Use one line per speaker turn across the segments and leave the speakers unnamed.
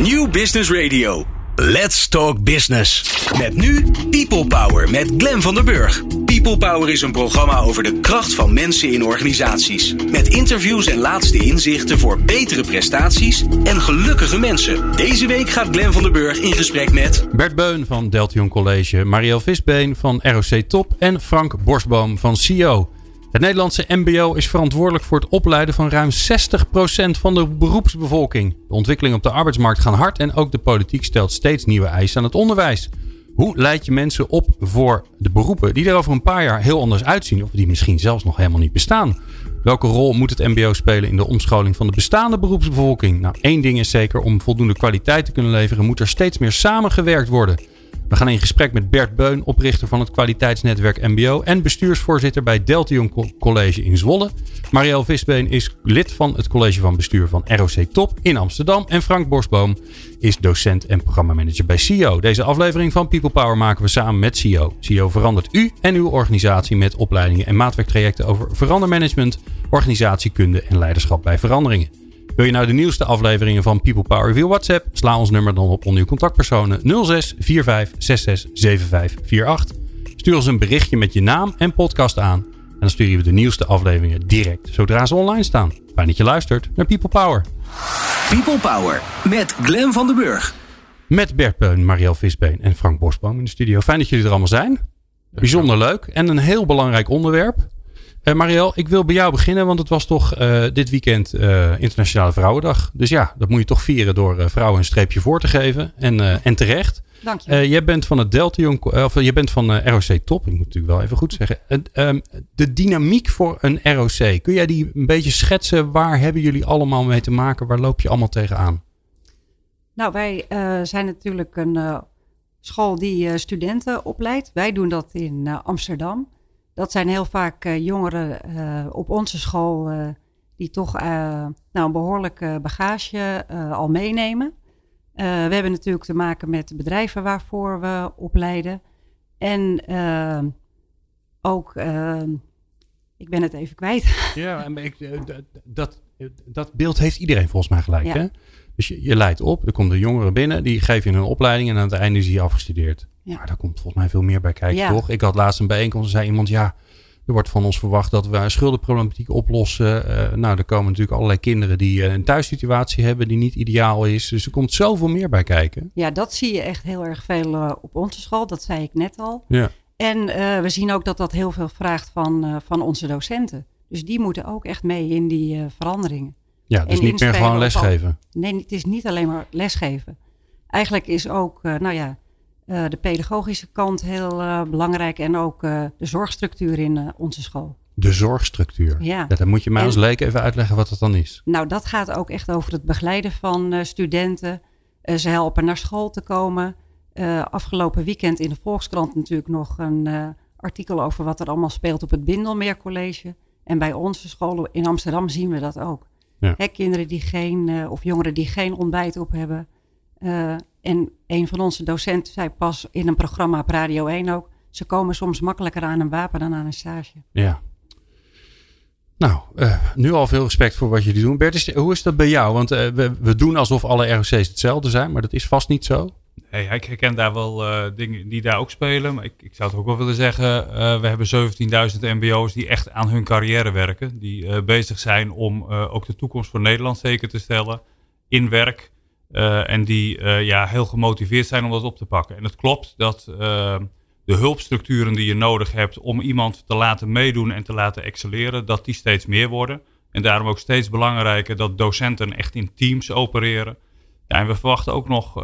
New Business Radio. Let's Talk Business. Met nu People Power met Glen van der Burg. People Power is een programma over de kracht van mensen in organisaties. Met interviews en laatste inzichten voor betere prestaties en gelukkige mensen. Deze week gaat Glen van der Burg in gesprek met...
Bert Beun van Deltion College, Marielle Visbeen van ROC Top en Frank Borsboom van CEO. Het Nederlandse MBO is verantwoordelijk voor het opleiden van ruim 60% van de beroepsbevolking. De ontwikkelingen op de arbeidsmarkt gaan hard en ook de politiek stelt steeds nieuwe eisen aan het onderwijs. Hoe leid je mensen op voor de beroepen die er over een paar jaar heel anders uitzien of die misschien zelfs nog helemaal niet bestaan? Welke rol moet het MBO spelen in de omscholing van de bestaande beroepsbevolking? Nou, één ding is zeker: om voldoende kwaliteit te kunnen leveren, moet er steeds meer samengewerkt worden. We gaan in gesprek met Bert Beun, oprichter van het kwaliteitsnetwerk MBO en bestuursvoorzitter bij Deltion College in Zwolle. Marielle Visbeen is lid van het college van bestuur van ROC Top in Amsterdam. En Frank Borsboom is docent en programmamanager bij CEO. Deze aflevering van People Power maken we samen met CEO. CEO verandert u en uw organisatie met opleidingen en maatwerktrajecten over verandermanagement, organisatiekunde en leiderschap bij veranderingen. Wil je nou de nieuwste afleveringen van People Power via WhatsApp? Sla ons nummer dan op onder uw contactpersonen 06 45 66 75 48. Stuur ons een berichtje met je naam en podcast aan. En dan sturen we de nieuwste afleveringen direct zodra ze online staan. Fijn dat je luistert naar People Power.
People Power met Glen van den Burg.
Met Bert Peun, Marielle Visbeen en Frank Bosboom in de studio. Fijn dat jullie er allemaal zijn. Bijzonder leuk en een heel belangrijk onderwerp. Uh, Marielle, ik wil bij jou beginnen, want het was toch uh, dit weekend uh, Internationale Vrouwendag. Dus ja, dat moet je toch vieren door vrouwen een streepje voor te geven. En, en terecht.
Dank je.
jij bent van het Delta of je bent van ROC Top, ik moet natuurlijk wel even goed zeggen. Ehm, de dynamiek voor een ROC, kun jij die een beetje schetsen? Waar hebben jullie allemaal mee te maken? Waar loop je allemaal tegenaan?
Nou, wij zijn natuurlijk een school die studenten opleidt. Wij doen dat in Amsterdam. Dat zijn heel vaak uh, jongeren uh, op onze school uh, die toch nou, een behoorlijke bagage al meenemen. we hebben natuurlijk te maken met bedrijven waarvoor we opleiden. En ook, ik ben het even kwijt.
Ja, ik, dat, dat beeld heeft iedereen volgens mij gelijk. Ja. Hè? Dus je, je leidt op, er komen jongeren binnen, die geven je een opleiding en aan het einde is hij afgestudeerd. Ja. Maar daar komt volgens mij veel meer bij kijken, toch? Ik had laatst een bijeenkomst en zei iemand, ja, er wordt van ons verwacht dat we schuldenproblematiek oplossen. Uh, nou, er komen natuurlijk allerlei kinderen die uh, een thuissituatie hebben die niet ideaal is. Dus er komt zoveel meer bij kijken.
Ja, dat zie je echt heel erg veel uh, op onze school. Dat zei ik net al.
Ja.
En we zien ook dat dat heel veel vraagt van, van onze docenten. Dus die moeten ook echt mee in die veranderingen.
Ja, dus
en
niet meer gewoon lesgeven.
nee, het is niet alleen maar lesgeven. Eigenlijk is ook, nou ja, uh, de pedagogische kant heel uh, belangrijk en ook uh, de zorgstructuur in onze school.
De zorgstructuur?
Ja.
ja dan moet je mij als leek even uitleggen wat dat dan is.
Nou, dat gaat ook echt over het begeleiden van studenten. ze helpen naar school te komen. afgelopen weekend in de Volkskrant natuurlijk nog een artikel over wat er allemaal speelt op het Bindelmeer College. En bij onze scholen in Amsterdam zien we dat ook.
Ja.
Hè, kinderen die geen, of jongeren die geen ontbijt op hebben. En een van onze docenten zei pas in een programma op Radio 1 ook... ze komen soms makkelijker aan een wapen dan aan een stage.
Ja. Nou, uh, nu al veel respect voor wat jullie doen. Bert, is, hoe is dat bij jou? Want uh, we, we, doen alsof alle ROC's hetzelfde zijn, maar dat is vast niet zo.
Nee, ik herken daar wel uh, dingen die daar ook spelen. Maar ik, ik zou het ook wel willen zeggen, we hebben 17.000 mbo's die echt aan hun carrière werken. Die bezig zijn om ook de toekomst voor Nederland zeker te stellen in werk... Uh, en die uh, ja, heel gemotiveerd zijn om dat op te pakken. En het klopt dat uh, de hulpstructuren die je nodig hebt om iemand te laten meedoen en te laten excelleren, dat die steeds meer worden. En daarom ook steeds belangrijker dat docenten echt in teams opereren. Ja, en we verwachten ook nog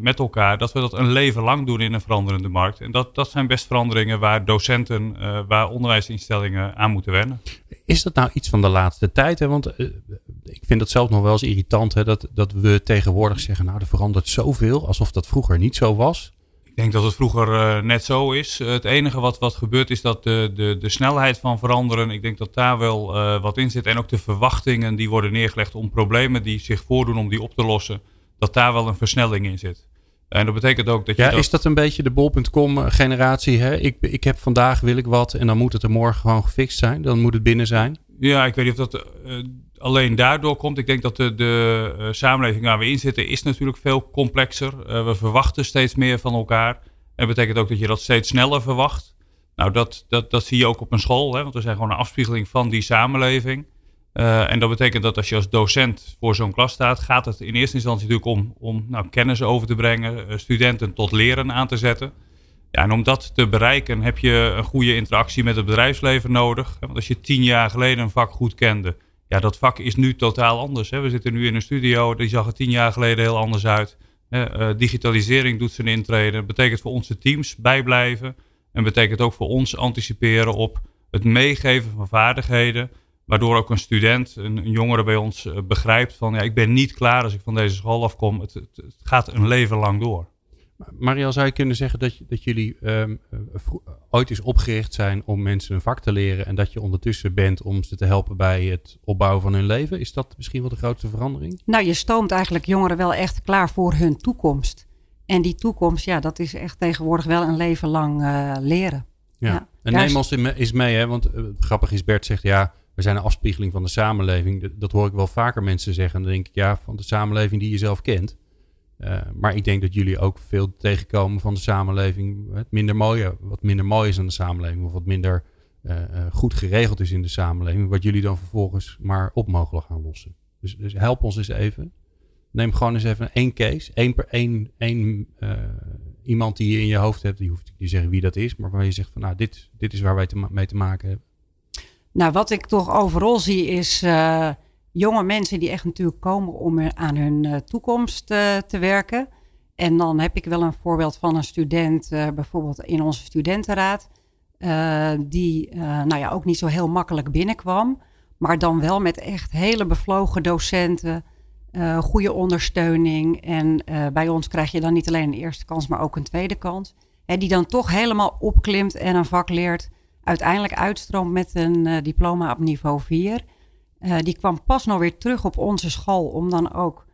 met elkaar dat we dat een leven lang doen in een veranderende markt. En dat, dat zijn best veranderingen waar docenten, waar onderwijsinstellingen aan moeten wennen.
Is dat nou iets van de laatste tijd? Hè? Want ik vind dat zelf nog wel eens irritant hè, dat, dat we tegenwoordig zeggen, nou er verandert zoveel, alsof dat vroeger niet zo was.
Ik denk dat het vroeger uh, net zo is. Het enige wat, wat gebeurt is dat de, de, de snelheid van veranderen, ik denk dat daar wel wat in zit. En ook de verwachtingen die worden neergelegd om problemen die zich voordoen om die op te lossen, dat daar wel een versnelling in zit. En dat betekent ook dat je.
Ja,
dat...
is dat een beetje de bol.com generatie? Hè? Ik, ik heb vandaag wil ik wat en dan moet het er morgen gewoon gefixt zijn. Dan moet het binnen zijn.
Ja, ik weet niet of dat uh, alleen daardoor komt. Ik denk dat de, de samenleving waar we in zitten is natuurlijk veel complexer. we verwachten steeds meer van elkaar. En dat betekent ook dat je dat steeds sneller verwacht. Nou, dat, dat, dat zie je ook op een school, hè, want we zijn gewoon een afspiegeling van die samenleving. Uh, en dat betekent dat als je als docent voor zo'n klas staat, gaat het in eerste instantie natuurlijk om, om nou, kennis over te brengen, uh, studenten tot leren aan te zetten. Ja, en om dat te bereiken heb je een goede interactie met het bedrijfsleven nodig. Want als je tien jaar geleden een vak goed kende, ja, dat vak is nu totaal anders. Hè. We zitten nu in een studio, die zag er tien jaar geleden heel anders uit. Uh, digitalisering doet zijn intrede. Dat betekent voor onze teams bijblijven. En betekent ook voor ons anticiperen op het meegeven van vaardigheden. Waardoor ook een student, een, een jongere bij ons uh, begrijpt van ja, ik ben niet klaar als ik van deze school afkom. Het, het, het gaat een leven lang door.
Mariel, zou je kunnen zeggen dat, dat jullie um, ooit eens opgericht zijn om mensen een vak te leren en dat je ondertussen bent om ze te helpen bij het opbouwen van hun leven? Is dat misschien wel de grootste verandering?
Nou, je stoomt eigenlijk jongeren wel echt klaar voor hun toekomst. En die toekomst, ja, dat is echt tegenwoordig wel een leven lang uh, leren.
Ja. ja. En neem ons eens mee, hè? want uh, grappig is, Bert zegt ja, we zijn een afspiegeling van de samenleving. Dat, hoor ik wel vaker mensen zeggen. En dan denk ik, ja, van de samenleving die je zelf kent. Uh, maar ik denk dat jullie ook veel tegenkomen van de samenleving. Het minder mooie, wat minder mooi is aan de samenleving. Of wat minder goed geregeld is in de samenleving. Wat jullie dan vervolgens maar op mogen gaan lossen. Dus, dus help ons eens even neem gewoon eens even één case. Eén per één, één iemand die je in je hoofd hebt. Die hoeft niet te zeggen wie dat is. Maar waar je zegt van nou, dit, dit is waar wij mee te maken hebben.
Nou, wat ik toch overal zie is uh, jonge mensen die echt natuurlijk komen om aan hun uh, toekomst te werken. En dan heb ik wel een voorbeeld van een student, bijvoorbeeld in onze studentenraad. die nou ja, ook niet zo heel makkelijk binnenkwam. Maar dan wel met echt hele bevlogen docenten goede ondersteuning. En bij ons krijg je dan niet alleen een eerste kans, maar ook een tweede kans. Hè, die dan toch helemaal opklimt en een vak leert. Uiteindelijk uitstroomt met een uh, diploma op niveau 4. die kwam pas nog weer terug op onze school om dan ook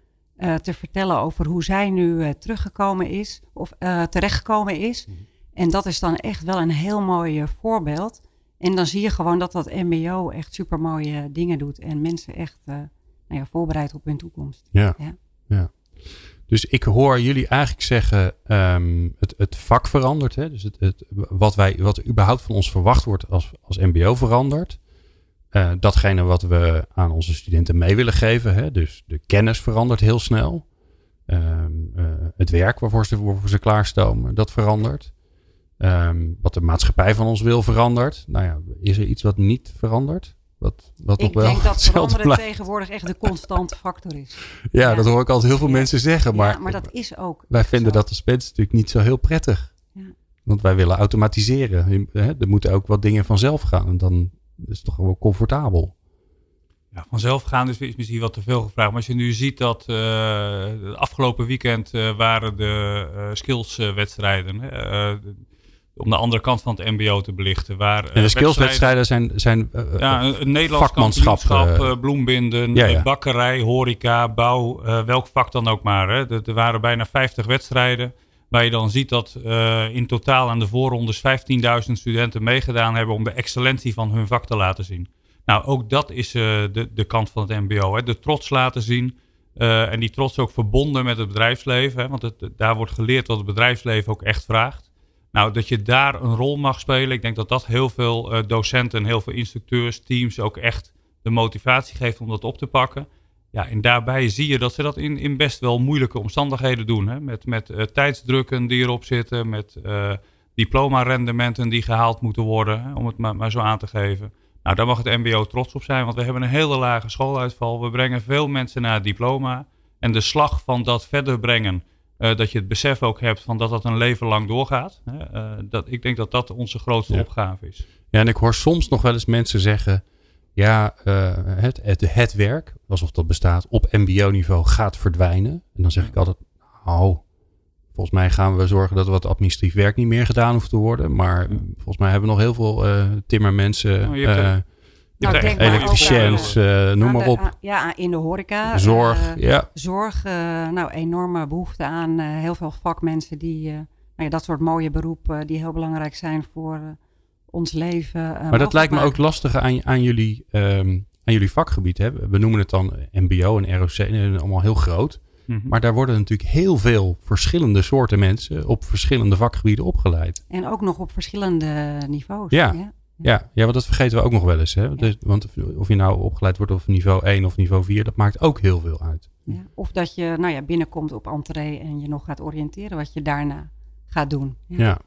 te vertellen over hoe zij nu teruggekomen is of terechtgekomen is. Mm -hmm. En dat is dan echt wel een heel mooi voorbeeld. En dan zie je gewoon dat dat MBO echt super mooie dingen doet en mensen echt nou ja, voorbereid op hun toekomst.
Ja. ja. ja. Dus ik hoor jullie eigenlijk zeggen, um, het, het vak verandert. Hè? Dus het, het, wat, wij, wat überhaupt van ons verwacht wordt als, als MBO verandert. Uh, datgene wat we aan onze studenten mee willen geven. Hè? Dus de kennis verandert heel snel. Um, uh, het werk waarvoor ze, ze klaarstomen, dat verandert. Um, wat de maatschappij van ons wil verandert. Nou ja, is er iets wat niet verandert? Wat, wat
ik
wel
denk dat veranderen tegenwoordig echt de constante factor is.
Ja, ja, dat hoor ik altijd heel veel ja. mensen zeggen. Maar,
ja, maar dat is ook.
Wij vinden zo. dat als mensen natuurlijk niet zo heel prettig. Want wij willen automatiseren. Er moeten ook wat dingen vanzelf gaan. En dan is het toch wel comfortabel.
Ja, vanzelf gaan is misschien wat te veel gevraagd. Maar als je nu ziet dat uh, afgelopen weekend uh, waren de uh, skillswedstrijden om de andere kant van het MBO te belichten. Waar,
en de skillswedstrijden zijn, zijn uh,
ja, een, een Nederlands vakmanschap, uh, bloembinden, ja, ja. bakkerij, horeca, bouw, uh, welk vak dan ook maar. Hè. Er, er, waren bijna 50 wedstrijden. Waar je dan ziet dat in totaal aan de voorrondes 15.000 studenten meegedaan hebben om de excellentie van hun vak te laten zien. Nou, ook dat is de, de kant van het MBO. Hè. De trots laten zien. en die trots ook verbonden met het bedrijfsleven. Hè, want het, daar wordt geleerd wat het bedrijfsleven ook echt vraagt. Nou, dat je daar een rol mag spelen. Ik denk dat dat heel veel uh, docenten, heel veel instructeurs, teams ook echt de motivatie geeft om dat op te pakken. Ja, en daarbij zie je dat ze dat in, in best wel moeilijke omstandigheden doen. Hè? Met, met uh, tijdsdrukken die erop zitten, met uh, diploma-rendementen die gehaald moeten worden, om het maar, maar zo aan te geven. Nou, daar mag het MBO trots op zijn, want we hebben een hele lage schooluitval. We brengen veel mensen naar het diploma. En de slag van dat verder brengen uh, dat je het besef ook hebt van dat dat een leven lang doorgaat. Uh, dat, ik denk dat dat onze grootste ja. opgave is.
Ja, en ik hoor soms nog wel eens mensen zeggen... ja, uh, het, het, het werk, alsof dat bestaat, op mbo-niveau gaat verdwijnen. En dan zeg ik altijd, oh, volgens mij gaan we zorgen dat wat administratief werk niet meer gedaan hoeft te worden. Maar volgens mij hebben we nog heel veel timmermensen... Oh, nou, denk elektriciëns, uh, noem maar op.
ja, in de horeca.
Zorg, uh, ja.
Zorg, uh, nou, enorme behoefte aan heel veel vakmensen die, nou ja, dat soort mooie beroepen die heel belangrijk zijn voor ons leven.
maar dat lijkt me ook lastig aan, aan jullie um, aan jullie vakgebied. Hè? We noemen het dan MBO en ROC, en allemaal heel groot.
Mhm.
Maar daar worden natuurlijk heel veel verschillende soorten mensen op verschillende vakgebieden opgeleid.
En ook nog op verschillende niveaus.
Ja. Ja, ja, want dat vergeten we ook nog wel eens. Hè? Dus, want of je nou opgeleid wordt op niveau 1 of niveau 4, dat maakt ook heel veel uit.
Ja. Of dat je nou ja, binnenkomt op entree en je nog gaat oriënteren wat je daarna gaat doen.
Ja.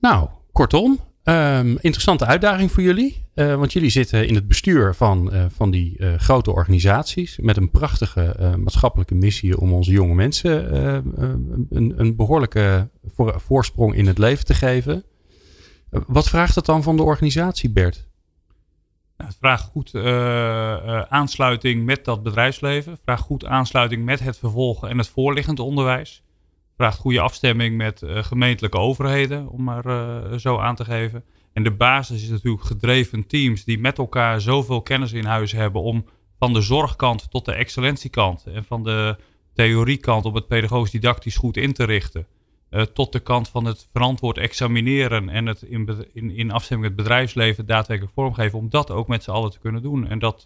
Nou, kortom, ehm, interessante uitdaging voor jullie. Eh, want jullie zitten in het bestuur van, eh, van die eh, grote organisaties. Met een prachtige maatschappelijke missie om onze jonge mensen een, een behoorlijke voor, voorsprong in het leven te geven. Wat vraagt het dan van de organisatie, Bert?
Nou, het vraagt goed aansluiting met dat bedrijfsleven. Vraagt goed aansluiting met het vervolgen en het voorliggend onderwijs vraagt goede afstemming met uh, gemeentelijke overheden, om maar zo aan te geven. En de basis is natuurlijk gedreven teams die met elkaar zoveel kennis in huis hebben om van de zorgkant tot de excellentiekant en van de theoriekant op het pedagogisch didactisch goed in te richten. Uh, tot de kant van het verantwoord examineren en het in, in, in afstemming met het bedrijfsleven daadwerkelijk vormgeven. Om dat ook met z'n allen te kunnen doen. En dat,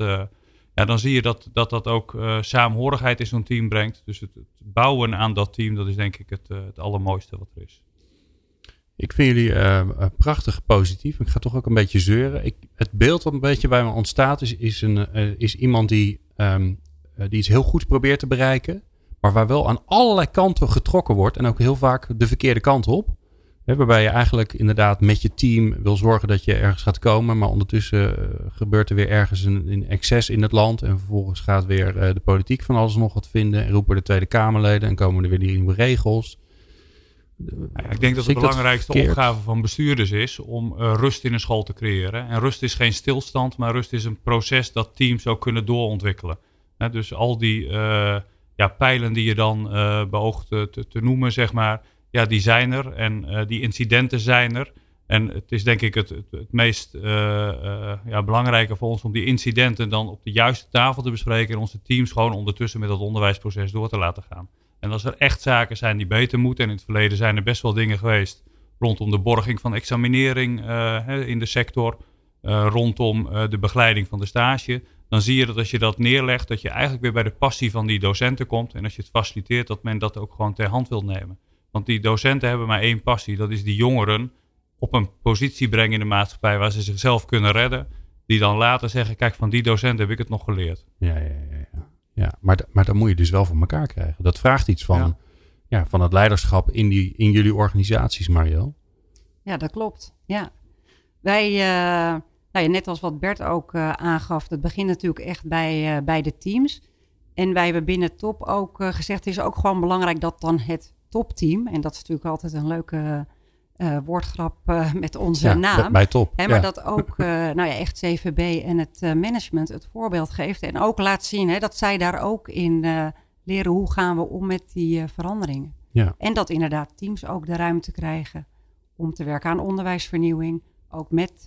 ja, dan zie je dat dat, dat ook uh, saamhorigheid in zo'n team brengt. Dus het, bouwen aan dat team, dat is denk ik het, het allermooiste wat er is.
Ik vind jullie prachtig positief. Ik ga toch ook een beetje zeuren. Ik, het beeld wat een beetje bij me ontstaat is, is, een, is iemand die, um, die iets heel goed probeert te bereiken. Maar waar wel aan allerlei kanten getrokken wordt. En ook heel vaak de verkeerde kant op waarbij je eigenlijk inderdaad met je team wil zorgen dat je ergens gaat komen. Maar ondertussen uh, gebeurt er weer ergens een, een, excess in het land. En vervolgens gaat weer uh, de politiek van alles nog wat vinden. En roepen de Tweede Kamerleden. En komen er weer nieuwe regels.
Ja, ik denk dat de belangrijkste opgave van bestuurders is om uh, rust in een school te creëren. En rust is geen stilstand, maar rust is een proces dat teams ook kunnen doorontwikkelen. dus al die ja, pijlen die je dan beoogt te, te noemen, zeg maar ja, die zijn er en uh, die incidenten zijn er. En het is denk ik het, het, meest uh, ja, belangrijke voor ons om die incidenten dan op de juiste tafel te bespreken en onze teams gewoon ondertussen met dat onderwijsproces door te laten gaan. En als er echt zaken zijn die beter moeten, en in het verleden zijn er best wel dingen geweest rondom de borging van examinering in de sector, rondom de begeleiding van de stage, dan zie je dat als je dat neerlegt, dat je eigenlijk weer bij de passie van die docenten komt. En als je het faciliteert, dat men dat ook gewoon ter hand wil nemen. Want die docenten hebben maar één passie. Dat is die jongeren op een positie brengen in de maatschappij waar ze zichzelf kunnen redden. Die dan later zeggen, kijk, van die docent heb ik het nog geleerd.
Ja, ja, ja. ja. ja maar, maar dan moet je dus wel voor elkaar krijgen. Dat vraagt iets van, ja. ja van het leiderschap in, die, in jullie organisaties, Mariel.
Ja, dat klopt. Ja. Wij, uh, nou ja, net als wat Bert ook uh, aangaf, het begint natuurlijk echt bij, uh, bij de teams. En wij hebben binnen top ook gezegd, het is ook gewoon belangrijk dat dan het topteam. En dat is natuurlijk altijd een leuke woordgrap met onze
ja,
naam.
Bij top.
Hè, maar
ja.
dat ook nou ja, echt CVB en het management het voorbeeld geeft. En ook laat zien hè, dat zij daar ook in leren hoe gaan we om met die veranderingen.
Ja.
En dat inderdaad teams ook de ruimte krijgen om te werken aan onderwijsvernieuwing. Ook met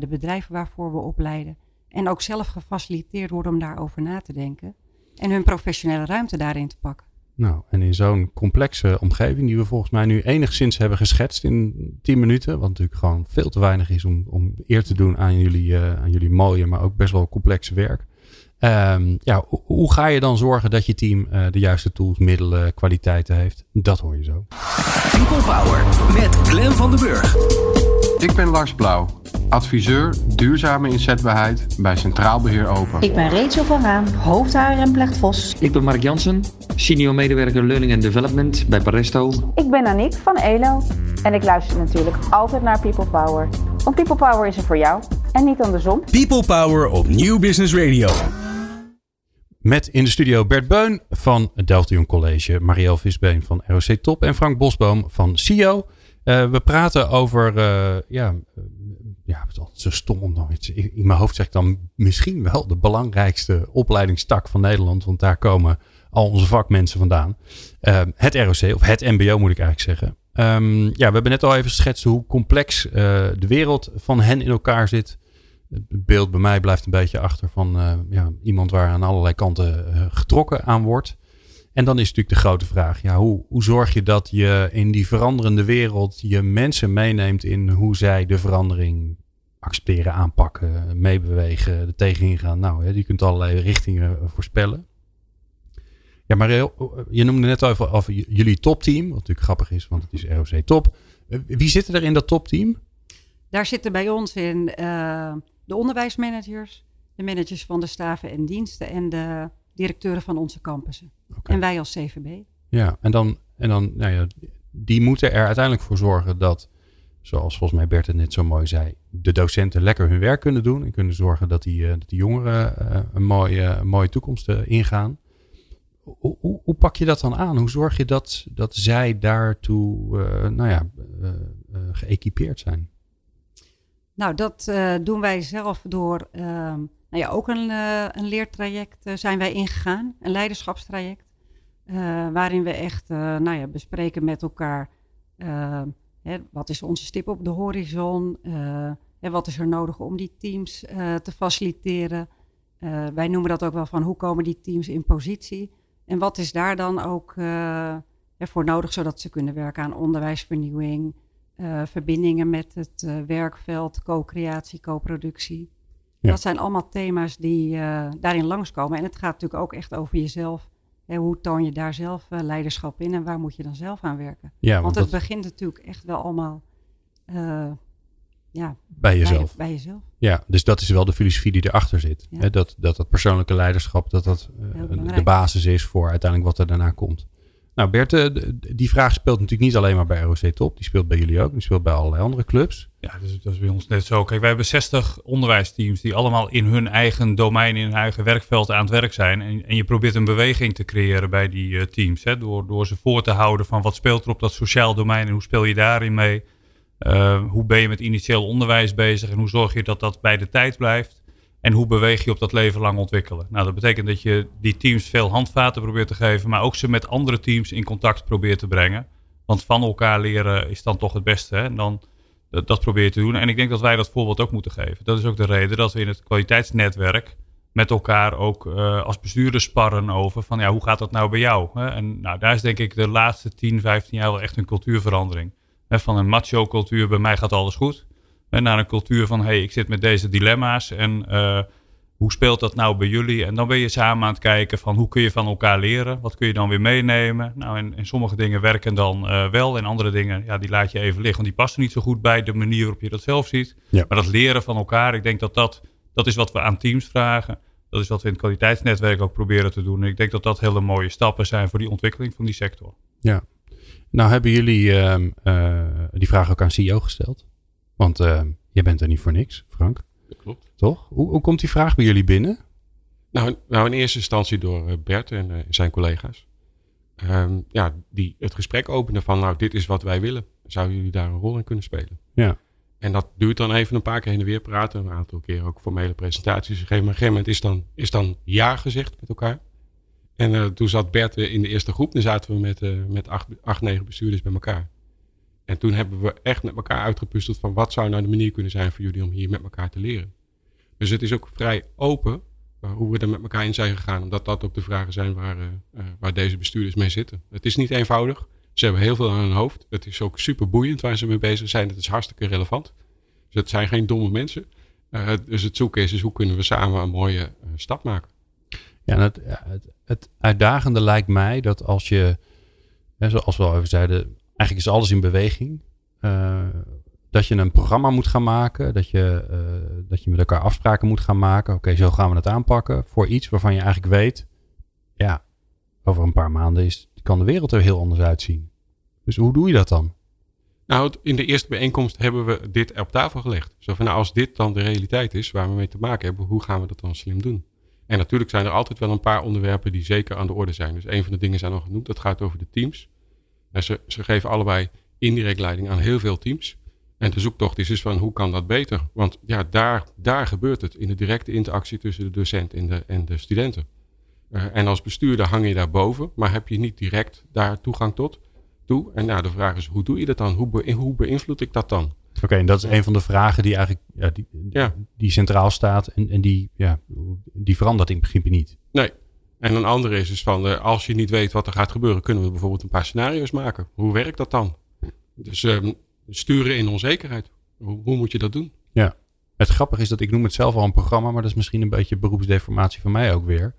de bedrijven waarvoor we opleiden. En ook zelf gefaciliteerd worden om daarover na te denken. En hun professionele ruimte daarin te pakken.
Nou, en in zo'n complexe omgeving die we volgens mij nu enigszins hebben geschetst in 10 minuten, wat natuurlijk gewoon veel te weinig is om, om eer te doen aan jullie, uh, aan jullie mooie, maar ook best wel complexe werk. Um, ja, hoe, hoe ga je dan zorgen dat je team uh, de juiste tools, middelen, kwaliteiten heeft? Dat hoor je zo.
People Power met Glen van den Burg.
Ik ben Lars Blauw, adviseur duurzame inzetbaarheid bij Centraal Beheer Open.
Ik ben Rachel van Raan, hoofdhaar en Plechtvos.
Ik ben Mark Jansen, senior medewerker Learning and Development bij Paresto.
Ik ben Aniek van ELO en ik luister natuurlijk altijd naar People Power. Want People Power is er voor jou en niet andersom.
People Power op Nieuw Business Radio.
Met in de studio Bert Beun van Delft Jong College, Marielle Visbeen van ROC Top en Frank Bosboom van CIO. Uh, we praten over, uh, ja, ja, het is altijd zo stom om nog iets. In mijn hoofd zeg ik dan misschien wel de belangrijkste opleidingstak van Nederland, want daar komen al onze vakmensen vandaan. het ROC, of het MBO moet ik eigenlijk zeggen. Um, ja, we hebben net al even geschetst hoe complex de wereld van hen in elkaar zit. Het beeld bij mij blijft een beetje achter van ja, iemand waar aan allerlei kanten getrokken aan wordt. En dan is natuurlijk de grote vraag, ja, hoe, hoe zorg je dat je in die veranderende wereld je mensen meeneemt in hoe zij de verandering accepteren, aanpakken, meebewegen, er tegenin gaan. Nou, hè, je kunt allerlei richtingen voorspellen. Ja, maar je noemde net over jullie topteam. Wat natuurlijk grappig is, want het is ROC Top. Wie zitten er in dat topteam?
Daar zitten bij ons in de onderwijsmanagers, de managers van de staven en diensten en de directeuren van onze campussen. En wij als CVB.
Ja, en dan, en dan nou ja, die moeten er uiteindelijk voor zorgen dat, zoals volgens mij Bert het net zo mooi zei, de docenten lekker hun werk kunnen doen en kunnen zorgen dat die, dat die jongeren uh, een, mooie, een mooie toekomst uh, ingaan. Hoe, hoe, hoe, pak je dat dan aan? Hoe zorg je dat, dat zij daartoe nou ja, geëquipeerd zijn?
Nou, dat doen wij zelf door ehm, nou ja, ook een, een leertraject zijn wij ingegaan, een leiderschapstraject. Uh, waarin we echt nou ja, bespreken met elkaar hè, wat is onze stip op de horizon, en wat is er nodig om die teams te faciliteren. wij noemen dat ook wel van hoe komen die teams in positie en wat is daar dan ook voor nodig zodat ze kunnen werken aan onderwijsvernieuwing, verbindingen met het werkveld, co-creatie, co-productie. Ja. Dat zijn allemaal thema's die daarin langskomen en het gaat natuurlijk ook echt over jezelf hoe toon je daar zelf eh, leiderschap in en waar moet je dan zelf aan werken? Ja, want, het begint natuurlijk echt wel allemaal uh, ja,
bij jezelf.
Bij, jezelf.
Ja, dus dat is wel de filosofie die erachter zit. Hè? Dat, dat dat persoonlijke leiderschap dat dat de basis is voor uiteindelijk wat er daarna komt. Nou Bert, eh, die vraag speelt natuurlijk niet alleen maar bij ROC Top. Die speelt bij jullie ook. Die speelt bij allerlei andere clubs.
Ja, dat is bij ons net zo. Kijk, wij hebben 60 onderwijsteams die allemaal in hun eigen domein, in hun eigen werkveld aan het werk zijn. En, en je probeert een beweging te creëren bij die uh, teams. Hè, door, door ze voor te houden van wat speelt er op dat sociaal domein en hoe speel je daarin mee. Uh, hoe ben je met initieel onderwijs bezig en hoe zorg je dat dat bij de tijd blijft. En hoe beweeg je op dat leven lang ontwikkelen? Nou, dat betekent dat je die teams veel handvaten probeert te geven, maar ook ze met andere teams in contact probeert te brengen. Want van elkaar leren is dan toch het beste. Hè? En dan, dat, probeer je te doen. En ik denk dat wij dat voorbeeld ook moeten geven. Dat is ook de reden dat we in het kwaliteitsnetwerk met elkaar ook uh, als bestuurders sparren over van ja, hoe gaat dat nou bij jou? Hè? En nou, daar is denk ik de laatste 10, 15 jaar wel echt een cultuurverandering. Van een macho cultuur, bij mij gaat alles goed naar een cultuur van hey, ik zit met deze dilemma's en uh, hoe speelt dat nou bij jullie? En dan ben je samen aan het kijken van hoe kun je van elkaar leren? Wat kun je dan weer meenemen? Nou, en, en sommige dingen werken dan uh, wel en andere dingen, ja, die laat je even liggen. Want die passen niet zo goed bij de manier waarop je dat zelf ziet. Ja. Maar dat leren van elkaar, ik denk dat dat, dat is wat we aan teams vragen. Dat is wat we in het kwaliteitsnetwerk ook proberen te doen. En ik denk dat dat hele mooie stappen zijn voor die ontwikkeling van die sector.
Ja. Nou hebben jullie uh, uh, die vraag ook aan CEO gesteld. Want uh, jij bent er niet voor niks, Frank.
Dat klopt.
Toch? Hoe, hoe komt die vraag bij jullie binnen?
Nou, nou in eerste instantie door eh, Bert en uh, zijn collega's. Um, ja, die het gesprek openen van, nou, dit is wat wij willen. Zouden jullie daar een rol in kunnen spelen?
Ja.
En dat duurt dan even een paar keer heen en weer praten. Een aantal keer ook formele presentaties gegeven. Maar op een gegeven moment is dan, is dan ja gezegd met elkaar. En uh, toen zat Bert in de eerste groep. Dan zaten we met, uh, met acht, acht, negen bestuurders bij elkaar. En toen hebben we echt met elkaar uitgepusteld van wat zou nou de manier kunnen zijn voor jullie om hier met elkaar te leren. Dus het is ook vrij open uh, hoe we er met elkaar in zijn gegaan. Omdat dat ook de vragen zijn waar, uh, uh, waar deze bestuurders mee zitten. Het is niet eenvoudig. Ze hebben heel veel aan hun hoofd. Het is ook super boeiend waar ze mee bezig zijn. Het is hartstikke relevant. Dus het zijn geen domme mensen. dus het zoeken is, is hoe kunnen we samen een mooie stap maken.
Ja, het uitdagende lijkt mij dat als je, hè, zoals we al even zeiden, eigenlijk is alles in beweging. Uh, dat je een programma moet gaan maken. Dat je, uh, dat je met elkaar afspraken moet gaan maken. Oké, zo gaan we het aanpakken. Voor iets waarvan je eigenlijk weet. Ja, over een paar maanden is, kan de wereld er heel anders uitzien. Dus hoe doe je dat dan?
Nou, in de eerste bijeenkomst hebben we dit op tafel gelegd. Zo van, nou, als dit dan de realiteit is waar we mee te maken hebben, hoe gaan we dat dan slim doen? En natuurlijk zijn er altijd wel een paar onderwerpen die zeker aan de orde zijn. Dus een van de dingen zijn al genoemd, dat gaat over de teams. En ze, ze geven allebei indirect leiding aan heel veel teams. En de zoektocht is dus van hoe kan dat beter? Want ja, daar, daar gebeurt het in de directe interactie tussen de docent en de, en de studenten. Uh, en als bestuurder hang je daarboven, maar heb je niet direct daar toegang tot. Toe. En nou, de vraag is, hoe doe je dat dan? Hoe, be, hoe beïnvloed ik dat dan?
Oké, okay, en dat is een van de vragen die eigenlijk ja, die, ja. die centraal staat. En, en die, ja, die verandert in principe niet.
Nee, en een andere is dus van, uh, als je niet weet wat er gaat gebeuren, kunnen we bijvoorbeeld een paar scenario's maken. Hoe werkt dat dan? Dus um, sturen in onzekerheid. Hoe, hoe, moet je dat doen?
Ja. Het grappige is dat ik noem het zelf al een programma, maar dat is misschien een beetje beroepsdeformatie van mij ook weer.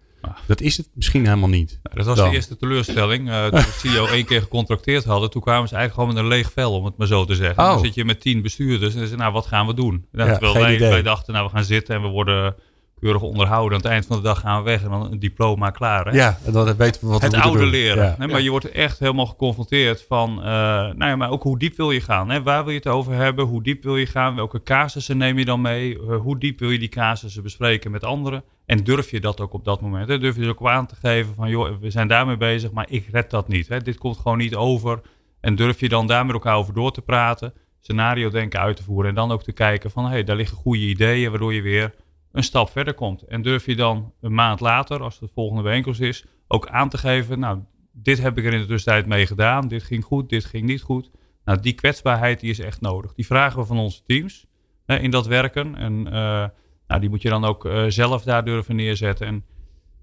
Dat is het misschien helemaal niet.
Nou, dat was
Dan.
de eerste teleurstelling. Uh, toen we CEO één keer gecontracteerd hadden, toen kwamen ze eigenlijk gewoon met een leeg vel, om het maar zo te zeggen.
Oh.
Dan zit je met tien bestuurders en je, nou, wat gaan we doen? En
Ja,
terwijl
geen
wij,
idee.
wij dachten, nou, we gaan zitten en we worden keurig onderhouden. Aan het eind van de dag gaan we weg en dan een diploma klaar. Hè?
Ja, en dan weten we wat
het oude
doen.
leren.
Ja.
Hè? Maar je wordt echt helemaal geconfronteerd van, eh, nou ja, maar ook hoe diep wil je gaan? Hè? Waar wil je het over hebben? Hoe diep wil je gaan? Welke casussen neem je dan mee? Eh, hoe diep wil je die casussen bespreken met anderen? En durf je dat ook op dat moment? Hè? Durf je dus ook aan te geven van, joh, we zijn daarmee bezig, maar ik red dat niet. Hè? Dit komt gewoon niet over. En durf je dan daar met elkaar over door te praten, scenario denken uit te voeren en dan ook te kijken van, hé, hey, daar liggen goede ideeën, waardoor je weer een stap verder komt. En durf je dan een maand later, als het de volgende bijeenkomst is, ook aan te geven, nou, dit heb ik er in de tussentijd mee gedaan, dit ging goed, dit ging niet goed. Nou, die kwetsbaarheid die is echt nodig. Die vragen we van onze teams hè, in dat werken. En eh, nou, die moet je dan ook eh, zelf daar durven neerzetten. En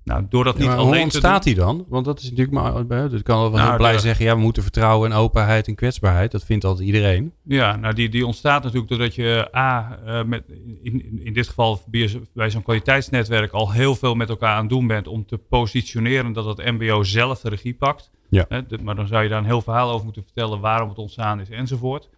nou, door dat niet alleen
hoe ontstaat die dan? Want dat is natuurlijk maar. Dat kan wel heel
Nou,
blij
de-
zeggen. Ja, we moeten vertrouwen en openheid en kwetsbaarheid. Dat vindt altijd iedereen.
Ja, nou die, die ontstaat natuurlijk doordat je A, eh, met, in, in- dit geval bij, zo'n kwaliteitsnetwerk al heel veel met elkaar aan het doen bent om te positioneren dat het MBO zelf de regie pakt.
Ja.
Maar dan zou je daar een heel verhaal over moeten vertellen waarom het ontstaan is enzovoort.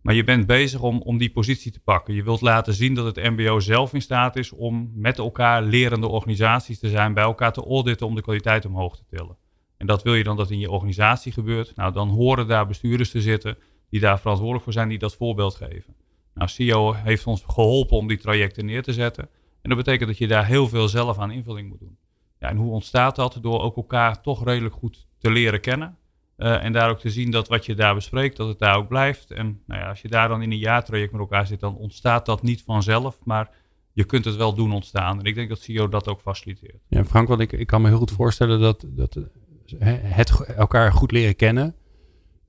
Maar je bent bezig om, om die positie te pakken. Je wilt laten zien dat het MBO zelf in staat is om met elkaar lerende organisaties te zijn, bij elkaar te auditen om de kwaliteit omhoog te tillen. En dat wil je dan dat in je organisatie gebeurt. Nou, dan horen daar bestuurders te zitten die daar verantwoordelijk voor zijn, die dat voorbeeld geven. Nou, CEO heeft ons geholpen om die trajecten neer te zetten. En dat betekent dat je daar heel veel zelf aan invulling moet doen. Ja, en hoe ontstaat dat? Door ook elkaar toch redelijk goed te leren kennen. Eh, en daar ook te zien dat wat je daar bespreekt, dat het daar ook blijft. En nou ja, als je daar dan in een jaartraject met elkaar zit, dan ontstaat dat niet vanzelf. Maar je kunt het wel doen ontstaan. En ik denk dat CEO dat ook faciliteert.
Ja, Frank, want ik, ik kan me heel goed voorstellen dat, dat eh, het elkaar goed leren kennen.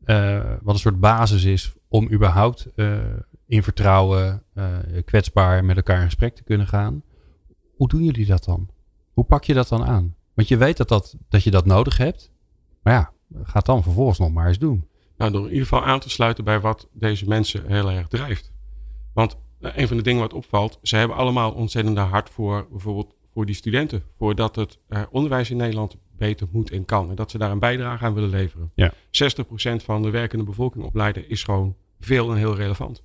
eh, wat een soort basis is om überhaupt in vertrouwen, kwetsbaar met elkaar in gesprek te kunnen gaan. Hoe doen jullie dat dan? Hoe pak je dat dan aan? Want je weet dat, dat, dat je dat nodig hebt. Maar ja, ga het dan vervolgens nog maar eens doen.
Nou, door in ieder geval aan te sluiten bij wat deze mensen heel erg drijft. Want eh, een van de dingen wat opvalt, ze hebben allemaal ontzettend hard voor bijvoorbeeld voor die studenten. Voordat het eh, onderwijs in Nederland beter moet en kan. En dat ze daar een bijdrage aan willen leveren.
Ja.
60% van de werkende bevolking opleiden is gewoon veel en heel relevant.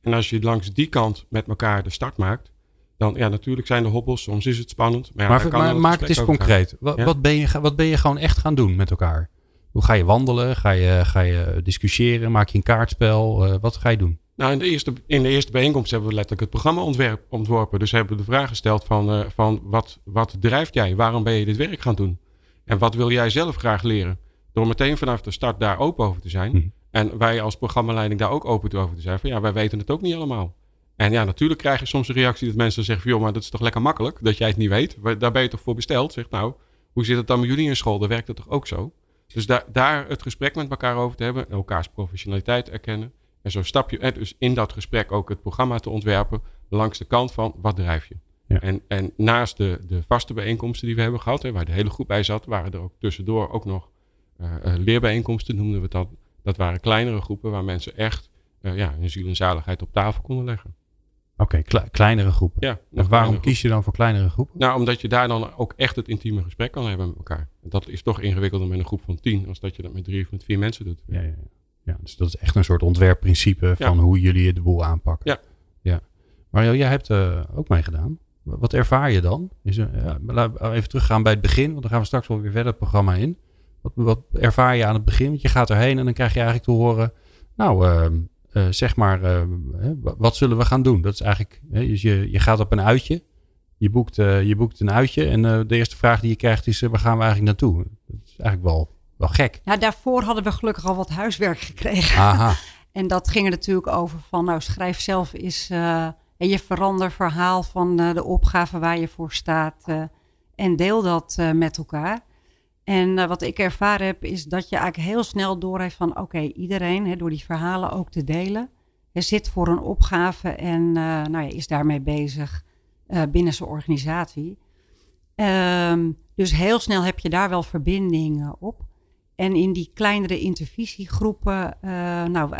En als je langs die kant met elkaar de start maakt, dan ja, natuurlijk zijn er hobbels, soms is het spannend. Maar, ja,
maar maar maak het eens concreet. Wat,
Ja?
wat, ben je, wat ben je gewoon echt gaan doen met elkaar? Hoe ga je wandelen? Ga je, ga je discussiëren? Maak je een kaartspel? Eh, wat ga je doen?
Nou, in de, eerste, in de eerste bijeenkomst hebben we letterlijk het programma ontwerp, ontworpen. Dus hebben we de vraag gesteld van, eh, van wat, wat drijft jij? Waarom ben je dit werk gaan doen? En wat wil jij zelf graag leren? Door meteen vanaf de start daar open over te zijn.
Mhm.
En wij als programmaleiding daar ook open over te zijn. Van ja, wij weten het ook niet allemaal. En ja, natuurlijk krijg je soms een reactie dat mensen zeggen joh, maar dat is toch lekker makkelijk dat jij het niet weet. Daar ben je toch voor besteld? Zeg nou, hoe zit het dan met jullie in school? Dan werkt het toch ook zo? Dus daar, daar het gesprek met elkaar over te hebben... en elkaars professionaliteit erkennen... en zo stap je... en dus in dat gesprek ook het programma te ontwerpen... langs de kant van wat drijf je?
Ja.
En, en naast de, de vaste bijeenkomsten die we hebben gehad... Hè, waar de hele groep bij zat... waren er ook tussendoor ook nog eh, eh, leerbijeenkomsten, noemden we dan. Dat waren kleinere groepen waar mensen echt eh, ja, hun ziel en zaligheid op tafel konden leggen.
Oké, kle- kleinere groepen.
Ja,
En waarom kies je dan voor kleinere groepen?
Nou, omdat je daar dan ook echt het intieme gesprek kan hebben met elkaar. Dat is toch ingewikkelder met een groep van tien, als dat je dat met drie of met vier mensen doet.
Ja, ja, ja. ja, dus dat is echt een soort ontwerpprincipe van
Ja.
hoe jullie de boel aanpakken.
Ja.
ja. Mario, jij hebt eh, ook meegedaan. Wa- Wat ervaar je dan? Is er, ja, laten we even teruggaan bij het begin, want dan gaan we straks wel weer verder het programma in. Wat, wat ervaar je aan het begin? Want je gaat erheen en dan krijg je eigenlijk te horen, nou, ehm, eh, zeg maar, wa- wat zullen we gaan doen? Dat is eigenlijk, dus je, je gaat op een uitje, je boekt, eh, je boekt een uitje en eh, de eerste vraag die je krijgt is, eh, waar gaan we eigenlijk naartoe? Dat is eigenlijk wel, wel gek.
Nou, daarvoor hadden we gelukkig al wat huiswerk gekregen.
Aha.
En dat ging er natuurlijk over van, nou schrijf zelf eens eh, en je verander verhaal van eh, de opgave waar je voor staat. eh, en deel dat eh, met elkaar. En eh, wat ik ervaren heb, is dat je eigenlijk heel snel doorheeft van, oké, iedereen, hè, door die verhalen ook te delen, hè, zit voor een opgave en eh, nou ja, is daarmee bezig eh, binnen zijn organisatie. Ehm, dus heel snel heb je daar wel verbinding eh, op. En in die kleinere intervisiegroepen, nou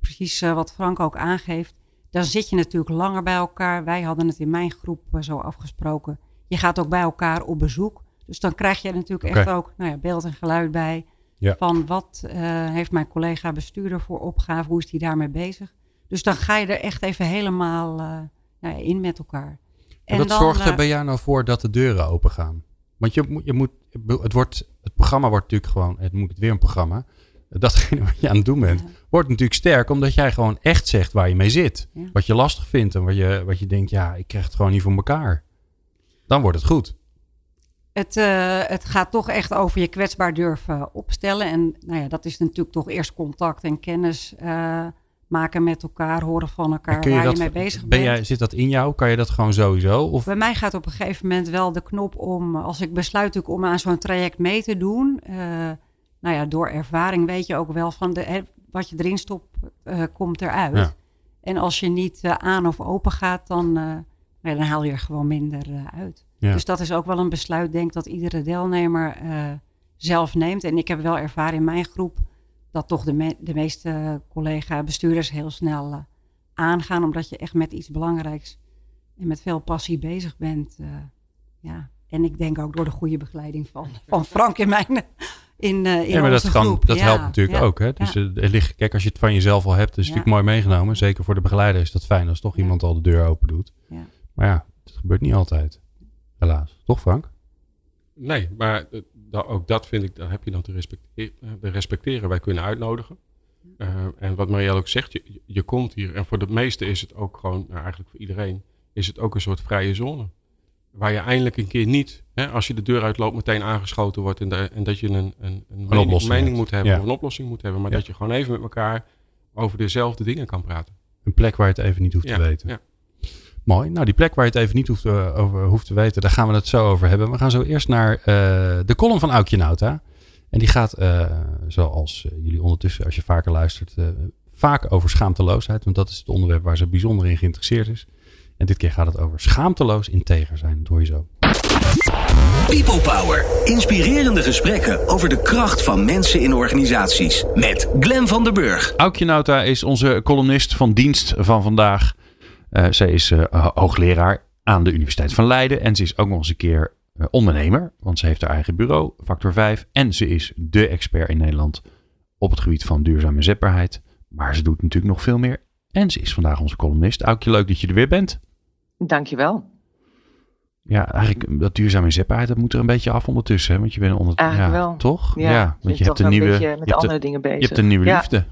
precies wat Frank ook aangeeft, dan zit je natuurlijk langer bij elkaar. Wij hadden het in mijn groep zo afgesproken. Je gaat ook bij elkaar op bezoek. Dus dan krijg je natuurlijk echt ook nou ja, beeld en geluid bij. Van wat heeft mijn collega bestuurder voor opgave? Hoe is hij daarmee bezig? Dus dan ga je er echt even helemaal nou ja, in met elkaar.
En wat zorgt er bij jou nou voor dat de deuren open gaan? Want je, je moet, het, wordt, het programma wordt natuurlijk gewoon, het moet weer een programma. Datgene wat je aan het doen bent, wordt natuurlijk sterk omdat jij gewoon echt zegt waar je mee zit. Wat je lastig vindt en wat je, wat je denkt, ja, ik krijg het gewoon niet voor elkaar. Dan wordt het goed.
Het, uh, het gaat toch echt over je kwetsbaar durven opstellen. En nou ja, dat is natuurlijk toch eerst contact en kennis uh, maken met elkaar, horen van elkaar waar je mee bezig
ben Jij, zit dat in jou? Kan je dat gewoon sowieso? Of?
Bij mij gaat op een gegeven moment wel de knop om, als ik besluit om aan zo'n traject mee te doen. Uh, nou ja, door ervaring weet je ook wel van de, wat je erin stopt, komt eruit. Ja. En als je niet aan of open gaat, dan, nou dan haal je er gewoon minder uit. Ja. Dus dat is ook wel een besluit, denk dat iedere deelnemer zelf neemt. En ik heb wel ervaren in mijn groep dat toch de, de meeste collega-bestuurders heel snel uh, aangaan, omdat je echt met iets belangrijks en met veel passie bezig bent. Uh, ja. En ik denk ook door de goede begeleiding van, van Frank in mijn. In, uh, in ja, maar
dat,
kan,
dat helpt natuurlijk ook. Hè? Dus ja. ligt, kijk, als je het van jezelf al hebt, is het natuurlijk mooi meegenomen. Zeker voor de begeleider is dat fijn als toch iemand al de deur open doet. Maar ja, het gebeurt niet altijd. Helaas. Toch, Frank?
Nee, maar ook dat vind ik, daar heb je dan te respecteren. De respecteren. Wij kunnen uitnodigen. Uh, en wat Marielle ook zegt, je, je komt hier. En voor de meesten is het ook gewoon, nou eigenlijk voor iedereen, is het ook een soort vrije zone. Waar je eindelijk een keer niet, hè, als je de deur uitloopt, meteen aangeschoten wordt. En, de, en dat je een, een, een, een mening, mening moet hebben, ja. of een oplossing moet hebben. Maar ja. dat je gewoon even met elkaar over dezelfde dingen kan praten.
Een plek waar je het even niet hoeft
ja.
te weten. Ja. Mooi. Nou, die plek waar je het even niet hoeft, uh, over hoeft te weten, daar gaan we het zo over hebben. We gaan zo eerst naar uh, de column van Aukje Nauta. En die gaat, uh, zoals jullie ondertussen, als je vaker luistert, vaak over schaamteloosheid. Want dat is het onderwerp waar ze bijzonder in geïnteresseerd is. En dit keer gaat het over schaamteloos integer zijn. Dat hoor je zo.
People Power. Inspirerende gesprekken over de kracht van mensen in organisaties. Met Glen van der Burg.
Aukje Nauta is onze columnist van dienst van vandaag. Uh, zij is uh, hoogleraar aan de Universiteit van Leiden. En ze is ook nog eens een keer uh, ondernemer. Want ze heeft haar eigen bureau, Factor 5. En ze is de expert in Nederland op het gebied van duurzame zetbaarheid. Maar ze doet natuurlijk nog veel meer. En ze is vandaag onze columnist. Aukje, leuk dat je er weer bent.
Dankjewel.
Ja, eigenlijk dat duurzame zetbaarheid, dat moet er een beetje af ondertussen. Hè? Want je bent onder...
Eigenlijk
ja,
wel.
Toch?
Ja,
ja want je hebt een nieuwe...
Je met andere
de,
dingen bezig.
Je hebt een nieuwe
ja.
liefde.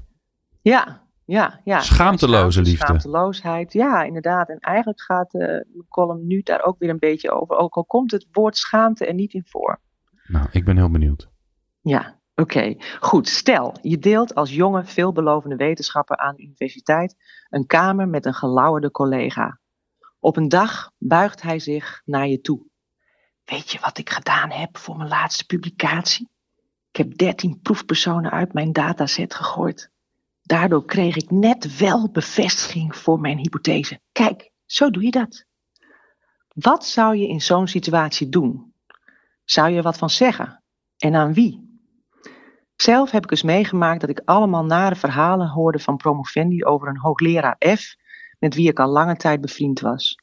Ja, ja, ja.
Schaamteloze liefde.
Schaamteloosheid, ja, inderdaad. En eigenlijk gaat de uh, column nu daar ook weer een beetje over. Ook al komt het woord schaamte er niet in voor.
Nou, ik ben heel benieuwd.
Ja, oké. Okay. Goed, stel, je deelt als jonge, veelbelovende wetenschapper aan de universiteit een kamer met een gelauwerde collega. Op een dag buigt hij zich naar je toe. Weet je wat ik gedaan heb voor mijn laatste publicatie? Ik heb 13 proefpersonen uit mijn dataset gegooid. Daardoor kreeg ik net wel bevestiging voor mijn hypothese. Kijk, zo doe je dat. Wat zou je in zo'n situatie doen? Zou je wat van zeggen? En aan wie? Zelf heb ik eens meegemaakt dat ik allemaal nare verhalen hoorde van promovendi over een hoogleraar F, met wie ik al lange tijd bevriend was.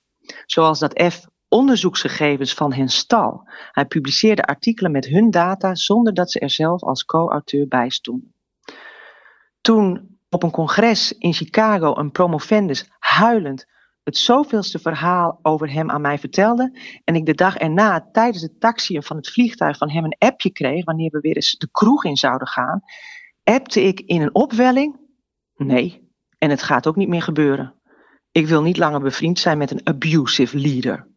Zoals dat F onderzoeksgegevens van hen stal. Hij publiceerde artikelen met hun data zonder dat ze er zelf als co-auteur bij stonden. Toen op een congres in Chicago een promovendus huilend het zoveelste verhaal over hem aan mij vertelde en ik de dag erna tijdens het taxiën van het vliegtuig van hem een appje kreeg wanneer we weer eens de kroeg in zouden gaan, appte ik in een opwelling, nee, en het gaat ook niet meer gebeuren. Ik wil niet langer bevriend zijn met een abusive leader.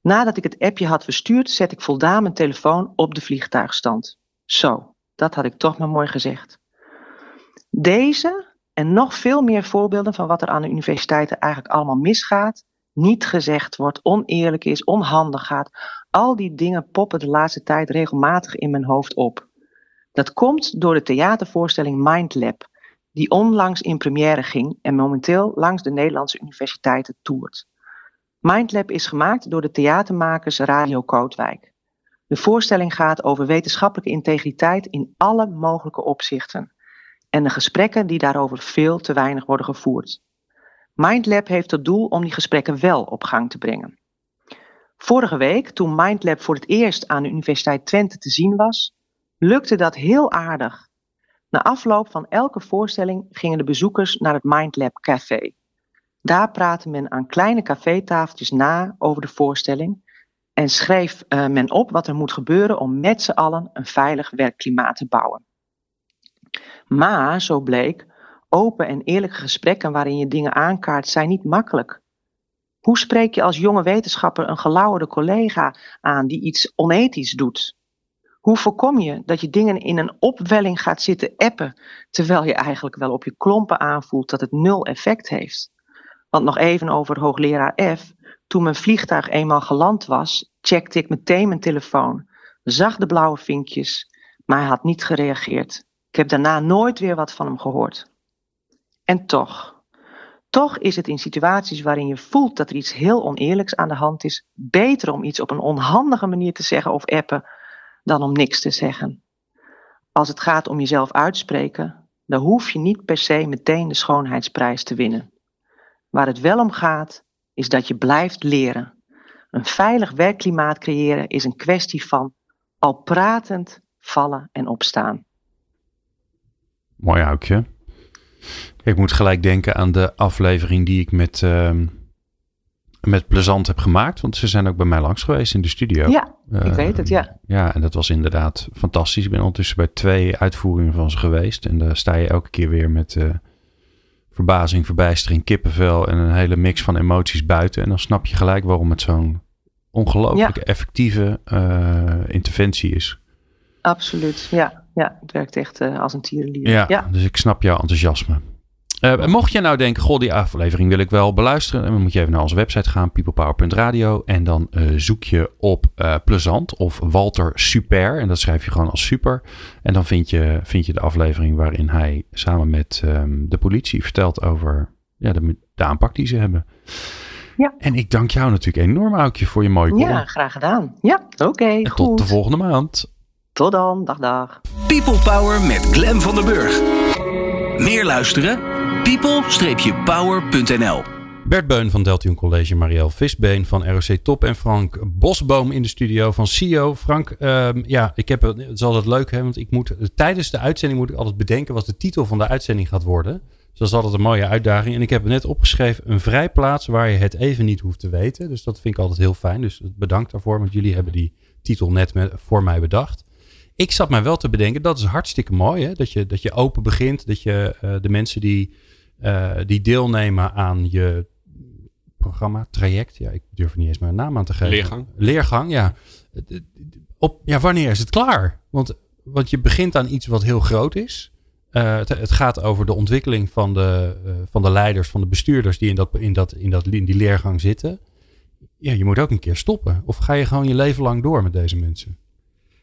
Nadat ik het appje had verstuurd, zet ik voldaan mijn telefoon op de vliegtuigstand. Zo, dat had ik toch maar mooi gezegd. Deze en nog veel meer voorbeelden van wat er aan de universiteiten eigenlijk allemaal misgaat, niet gezegd wordt, oneerlijk is, onhandig gaat. Al die dingen poppen de laatste tijd regelmatig in mijn hoofd op. Dat komt door de theatervoorstelling Mindlab, die onlangs in première ging en momenteel langs de Nederlandse universiteiten toert. Mindlab is gemaakt door de theatermakers Radio Kootwijk. De voorstelling gaat over wetenschappelijke integriteit in alle mogelijke opzichten en de gesprekken die daarover veel te weinig worden gevoerd. MindLab heeft tot doel om die gesprekken wel op gang te brengen. Vorige week, toen MindLab voor het eerst aan de Universiteit Twente te zien was, lukte dat heel aardig. Na afloop van elke voorstelling gingen de bezoekers naar het MindLab Café. Daar praatte men aan kleine cafétafeltjes na over de voorstelling en schreef uh, men op wat er moet gebeuren om met z'n allen een veilig werkklimaat te bouwen. Maar, zo bleek, open en eerlijke gesprekken waarin je dingen aankaart zijn niet makkelijk. Hoe spreek je als jonge wetenschapper een gelauwerde collega aan die iets onethisch doet? Hoe voorkom je dat je dingen in een opwelling gaat zitten appen, terwijl je eigenlijk wel op je klompen aanvoelt dat het nul effect heeft? Want nog even over hoogleraar F. Toen mijn vliegtuig eenmaal geland was, checkte ik meteen mijn telefoon, zag de blauwe vinkjes, maar hij had niet gereageerd. Ik heb daarna nooit weer wat van hem gehoord. En toch, toch is het in situaties waarin je voelt dat er iets heel oneerlijks aan de hand is, beter om iets op een onhandige manier te zeggen of appen dan om niks te zeggen. Als het gaat om jezelf uitspreken, dan hoef je niet per se meteen de schoonheidsprijs te winnen. Waar het wel om gaat, is dat je blijft leren. Een veilig werkklimaat creëren is een kwestie van al pratend vallen en opstaan.
Mooi houtje. Ik moet gelijk denken aan de aflevering die ik met, uh, met Plezant heb gemaakt. Want ze zijn ook bij mij langs geweest in de studio.
Ja, ik uh, weet het, ja.
Ja, en dat was inderdaad fantastisch. Ik ben ondertussen bij twee uitvoeringen van ze geweest. En daar sta je elke keer weer met uh, verbazing, verbijstering, kippenvel en een hele mix van emoties buiten. En dan snap je gelijk waarom het zo'n ongelooflijk ja. effectieve uh, interventie is.
Absoluut, ja. Ja, het werkt echt uh, als een tierenlier.
Ja,
ja,
dus ik snap jouw enthousiasme. Uh, mocht je nou denken, goh, die aflevering wil ik wel beluisteren. Dan moet je even naar onze website gaan, peoplepower.radio. En dan uh, zoek je op Plezant of Walter Super. En dat schrijf je gewoon als super. En dan vind je, vind je de aflevering waarin hij samen met um, de politie vertelt over ja, de, de aanpak die ze hebben.
Ja.
En ik dank jou natuurlijk enorm, Aukje, voor je mooie column.
Ja, graag gedaan. Ja, oké, okay.
Tot de volgende maand.
Tot dan, dag dag.
People Power met Glen van den Burg. Meer luisteren? people-power.nl
Bert Beun van Deltion College, Marielle Visbeen van ROC Top en Frank Bosboom in de studio van CEO. Frank, um, ja, ik heb het, het is altijd leuk, hè, want ik moet tijdens de uitzending moet ik altijd bedenken wat de titel van de uitzending gaat worden. Dus dat is altijd een mooie uitdaging. En ik heb net opgeschreven een vrijplaats waar je het even niet hoeft te weten. Dus dat vind ik altijd heel fijn. Dus bedankt daarvoor, want jullie hebben die titel net met, voor mij bedacht. Ik zat mij wel te bedenken, dat is hartstikke mooi. Hè? Dat, je, dat je open begint. Dat je uh, de mensen die, uh, die deelnemen aan je programma, traject. Ja, ik durf er niet eens maar een naam aan te geven.
Leergang.
Leergang, ja. Op, ja, wanneer is het klaar? Want, want je begint aan iets wat heel groot is. Uh, het, het, gaat over de ontwikkeling van de, van de leiders, van de bestuurders die in, dat, in, dat, in, dat, in die leergang zitten. Ja, je moet ook een keer stoppen. Of ga je gewoon je leven lang door met deze mensen?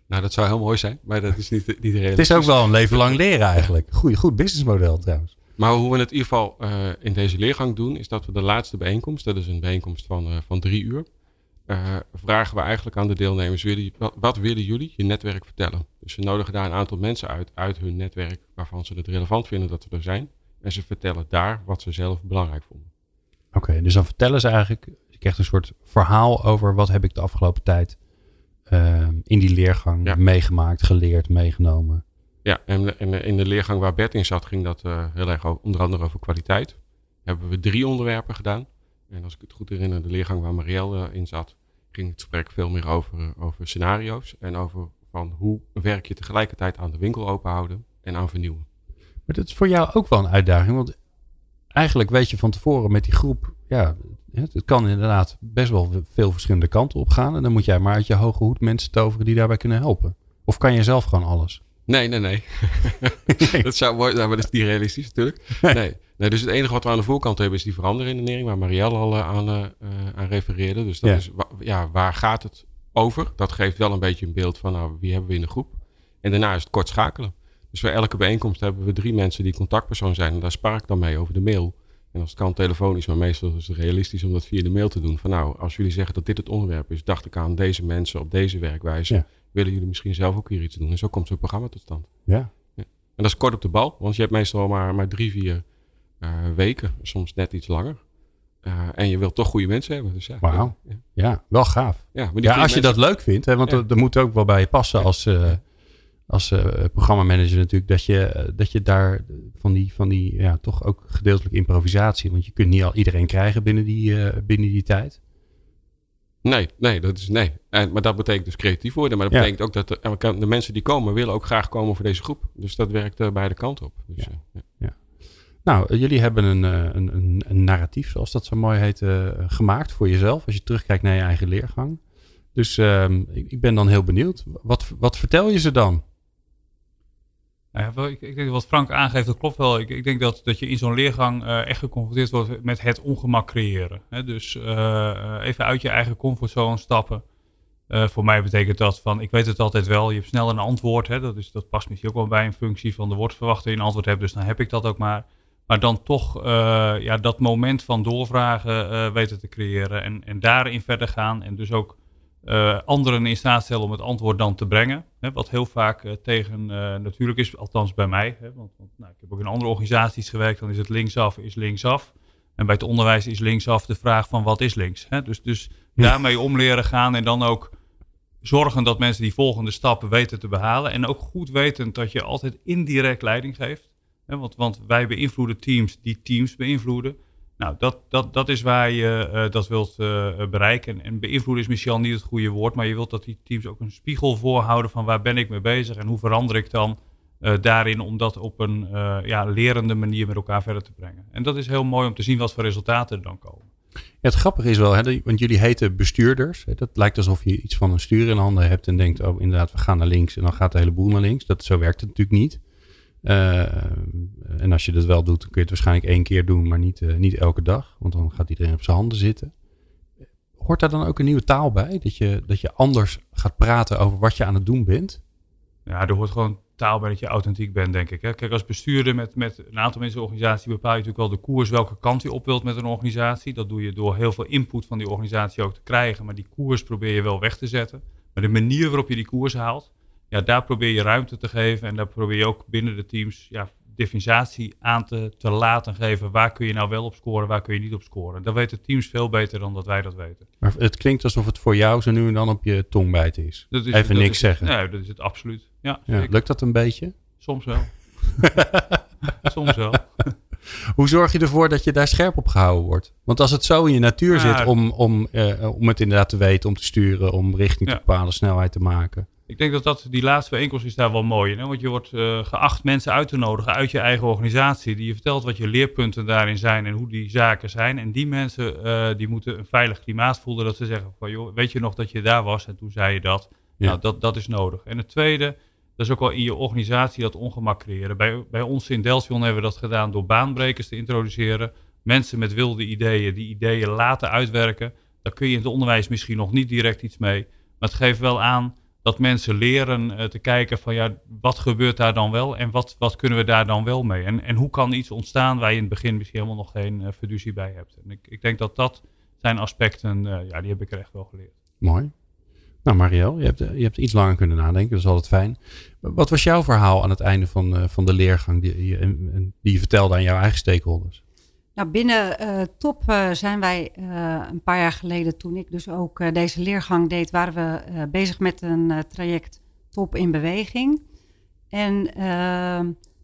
Nou, dat zou heel mooi zijn, maar dat is niet, niet realistisch.
Het is ook wel een leven lang leren eigenlijk. Goeie, goed businessmodel trouwens.
Maar hoe we het in ieder geval uh, in deze leergang doen, is dat we de laatste bijeenkomst, dat is een bijeenkomst van, uh, van drie uur, uh, vragen we eigenlijk aan de deelnemers, willen, wat, wat, willen jullie je netwerk vertellen? Dus we nodigen daar een aantal mensen uit, uit hun netwerk, waarvan ze het relevant vinden dat we er zijn. En ze vertellen daar wat ze zelf belangrijk vonden.
Oké, okay, dus dan vertellen ze eigenlijk, je krijgt een soort verhaal over wat heb ik de afgelopen tijd uh, in die leergang ja. meegemaakt, geleerd, meegenomen.
Ja, en, en, in de leergang waar Bert in zat, ging dat uh, heel erg ook, onder andere over kwaliteit. Hebben we drie onderwerpen gedaan. En als ik het goed herinner, de leergang waar Marielle uh, in zat, ging het gesprek veel meer over, over scenario's. En over van hoe werk je tegelijkertijd aan de winkel openhouden en aan vernieuwen.
Maar dat is voor jou ook wel een uitdaging. Want eigenlijk weet je van tevoren met die groep, ja, het kan inderdaad best wel veel verschillende kanten op gaan. En dan moet jij maar uit je hoge hoed mensen toveren die daarbij kunnen helpen. Of kan je zelf gewoon alles?
Nee, nee, nee. nee. dat zou mooi zijn, maar dat is niet realistisch natuurlijk. Nee. nee. nee. dus het enige wat we aan de voorkant hebben is die veranderredenering, waar Marielle al uh, aan, uh, aan refereerde. Dus dat ja. is, ja, waar gaat het over? Dat geeft wel een beetje een beeld van, nou, wie hebben we in de groep? En daarna is het kort schakelen. Dus bij elke bijeenkomst hebben we drie mensen die contactpersoon zijn. En daar spar ik dan mee over de mail. En als het kan telefonisch, maar meestal is het realistisch om dat via de mail te doen. Van nou, als jullie zeggen dat dit het onderwerp is, dacht ik aan deze mensen op deze werkwijze. Ja. Willen jullie misschien zelf ook hier iets doen? En zo komt zo'n programma tot stand.
Ja.
ja. En dat is kort op de bal, want je hebt meestal maar, maar drie, vier weken, soms net iets langer. en je wilt toch goede mensen hebben. Dus ja,
Wauw. Ja, ja, wel gaaf.
Ja,
ja als je dat leuk vindt, hè, want er, moet ook wel bij je passen als, als uh, programmamanager natuurlijk, dat je, dat je daar van die, van die ja, toch ook gedeeltelijk improvisatie, want je kunt niet al iedereen krijgen binnen die, uh, binnen die tijd.
Nee, nee, dat is nee. En, maar dat betekent dus creatief worden. Maar dat betekent ook dat de, de, mensen die komen, willen ook graag komen voor deze groep. Dus dat werkt uh, beide kanten op. Dus,
ja. ja. ja. Nou, jullie hebben een, een, een, een, narratief, zoals dat zo mooi heet, gemaakt voor jezelf. Als je terugkijkt naar je eigen leergang. Dus ehm, ik, ik ben dan heel benieuwd. Wat, wat vertel je ze dan?
Nou ik, denk wat Frank aangeeft, dat klopt wel. Ik, ik denk dat, dat je in zo'n leergang uh, echt geconfronteerd wordt met het ongemak creëren. Hè? Dus uh, even uit je eigen comfortzone stappen. Voor mij betekent dat van, ik weet het altijd wel, je hebt snel een antwoord. Hè? Dat, is, dat past misschien ook wel bij een functie van, de wordt verwacht dat je een antwoord hebt, dus dan heb ik dat ook maar. Maar dan toch ja, dat moment van doorvragen weten te creëren en, en daarin verder gaan. En dus ook uh, anderen in staat stellen om het antwoord dan te brengen. Hè, wat heel vaak uh, tegen uh, natuurlijk is, althans bij mij. Hè, want, want nou, ik heb ook in andere organisaties gewerkt, dan is het linksaf is linksaf. En bij het onderwijs is linksaf de vraag van wat is links. Hè? Dus, dus daarmee om leren gaan en dan ook zorgen dat mensen die volgende stappen weten te behalen. En ook goed weten dat je altijd indirect leiding geeft. Hè? Want, want wij beïnvloeden teams die teams beïnvloeden. Nou, dat, dat, dat is waar je uh, dat wilt uh, bereiken. En beïnvloeden is misschien niet het goede woord, maar je wilt dat die teams ook een spiegel voorhouden van waar ben ik mee bezig en hoe verander ik dan uh, daarin om dat op een ja, lerende manier met elkaar verder te brengen. En dat is heel mooi om te zien wat voor resultaten er dan komen.
Het grappige is wel, hè, want jullie heten bestuurders. Dat lijkt alsof je iets van een stuur in handen hebt en denkt, oh inderdaad, we gaan naar links en dan gaat de hele boel naar links. Dat, zo werkt het natuurlijk niet. Uh, en als je dat wel doet, dan kun je het waarschijnlijk één keer doen, maar niet, uh, niet elke dag. Want dan gaat iedereen op zijn handen zitten. Hoort daar dan ook een nieuwe taal bij? Dat je, dat je anders gaat praten over wat je aan het doen bent?
Ja, er hoort gewoon taal bij dat je authentiek bent, denk ik. Hè? Kijk, als bestuurder met, met een aantal mensen in de organisatie bepaal je natuurlijk wel de koers welke kant je op wilt met een organisatie. Dat doe je door heel veel input van die organisatie ook te krijgen. Maar die koers probeer je wel weg te zetten. Maar de manier waarop je die koers haalt, ja, daar probeer je ruimte te geven. En daar probeer je ook binnen de teams ja, differentiatie aan te, te laten geven. Waar kun je nou wel op scoren, waar kun je niet op scoren. Dat weten teams veel beter dan dat wij dat weten.
Maar het klinkt alsof het voor jou zo nu en dan op je tong bijten is. is Even niks
is,
zeggen.
Nee, dat is het absoluut. Ja,
ja lukt dat een beetje?
Soms wel. Soms wel.
Hoe zorg je ervoor dat je daar scherp op gehouden wordt? Want als het zo in je natuur zit om, om, uh, om het inderdaad te weten, om te sturen, om richting te bepalen, snelheid te maken.
Ik denk dat, dat die laatste bijeenkomst is daar wel mooi in. Hè? Want je wordt uh, geacht mensen uit te nodigen uit je eigen organisatie. Die je vertelt wat je leerpunten daarin zijn en hoe die zaken zijn. En die mensen uh, die moeten een veilig klimaat voelen. Dat ze zeggen van joh, weet je nog dat je daar was en toen zei je dat. Ja. Nou, dat, dat is nodig. En het tweede, dat is ook wel in je organisatie dat ongemak creëren. Bij, bij ons in Delsion hebben we dat gedaan door baanbrekers te introduceren. Mensen met wilde ideeën, die ideeën laten uitwerken. Daar kun je in het onderwijs misschien nog niet direct iets mee. Maar het geeft wel aan dat mensen leren uh, te kijken van ja, wat gebeurt daar dan wel en wat, wat kunnen we daar dan wel mee? En, en hoe kan iets ontstaan waar je in het begin misschien helemaal nog geen uh, bij hebt? En ik, ik denk dat dat zijn aspecten, uh, ja, die heb ik er echt wel geleerd.
Mooi. Nou, Marielle, je hebt, je hebt iets langer kunnen nadenken, dat is altijd fijn. Wat was jouw verhaal aan het einde van, van de leergang die, die, die je vertelde aan jouw eigen stakeholders?
Nou, binnen uh, Top uh, zijn wij uh, een paar jaar geleden, toen ik dus ook deze leergang deed, waren we bezig met een traject Top in Beweging. En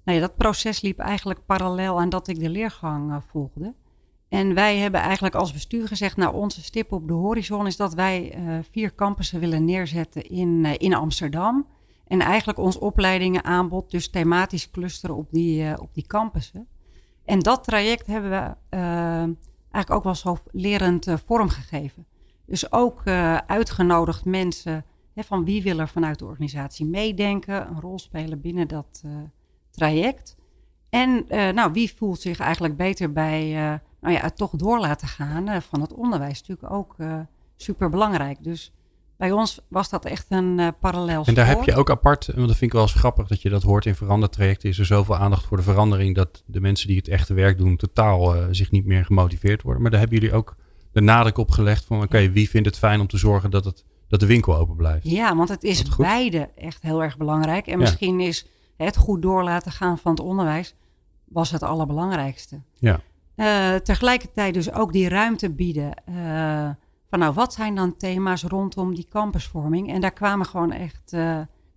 nou ja, dat proces liep eigenlijk parallel aan dat ik de leergang volgde. En wij hebben eigenlijk als bestuur gezegd, nou onze stip op de horizon is dat wij vier campussen willen neerzetten in, in Amsterdam. En eigenlijk ons opleidingenaanbod dus thematisch clusteren op die, op die campussen. En dat traject hebben we uh, eigenlijk ook wel zo lerend uh, vormgegeven. Dus ook uh, uitgenodigd mensen hè, van wie wil er vanuit de organisatie meedenken, een rol spelen binnen dat traject. En nou, wie voelt zich eigenlijk beter bij nou ja, het toch door laten gaan van het onderwijs. Natuurlijk ook super belangrijk. Dus bij ons was dat echt een uh, parallel
En daar heb je ook apart, want dat vind ik wel eens grappig dat je dat hoort in verandertrajecten, is er zoveel aandacht voor de verandering dat de mensen die het echte werk doen totaal uh, zich niet meer gemotiveerd worden. Maar daar hebben jullie ook de nadruk op gelegd van oké, wie vindt het fijn om te zorgen dat, het, dat de winkel open blijft?
Ja, want het is beide echt heel erg belangrijk. En ja. misschien is het goed door laten gaan van het onderwijs was het allerbelangrijkste.
Ja.
Uh, tegelijkertijd dus ook die ruimte bieden. Uh, nou, wat zijn dan thema's rondom die campusvorming? En daar kwamen gewoon echt uh,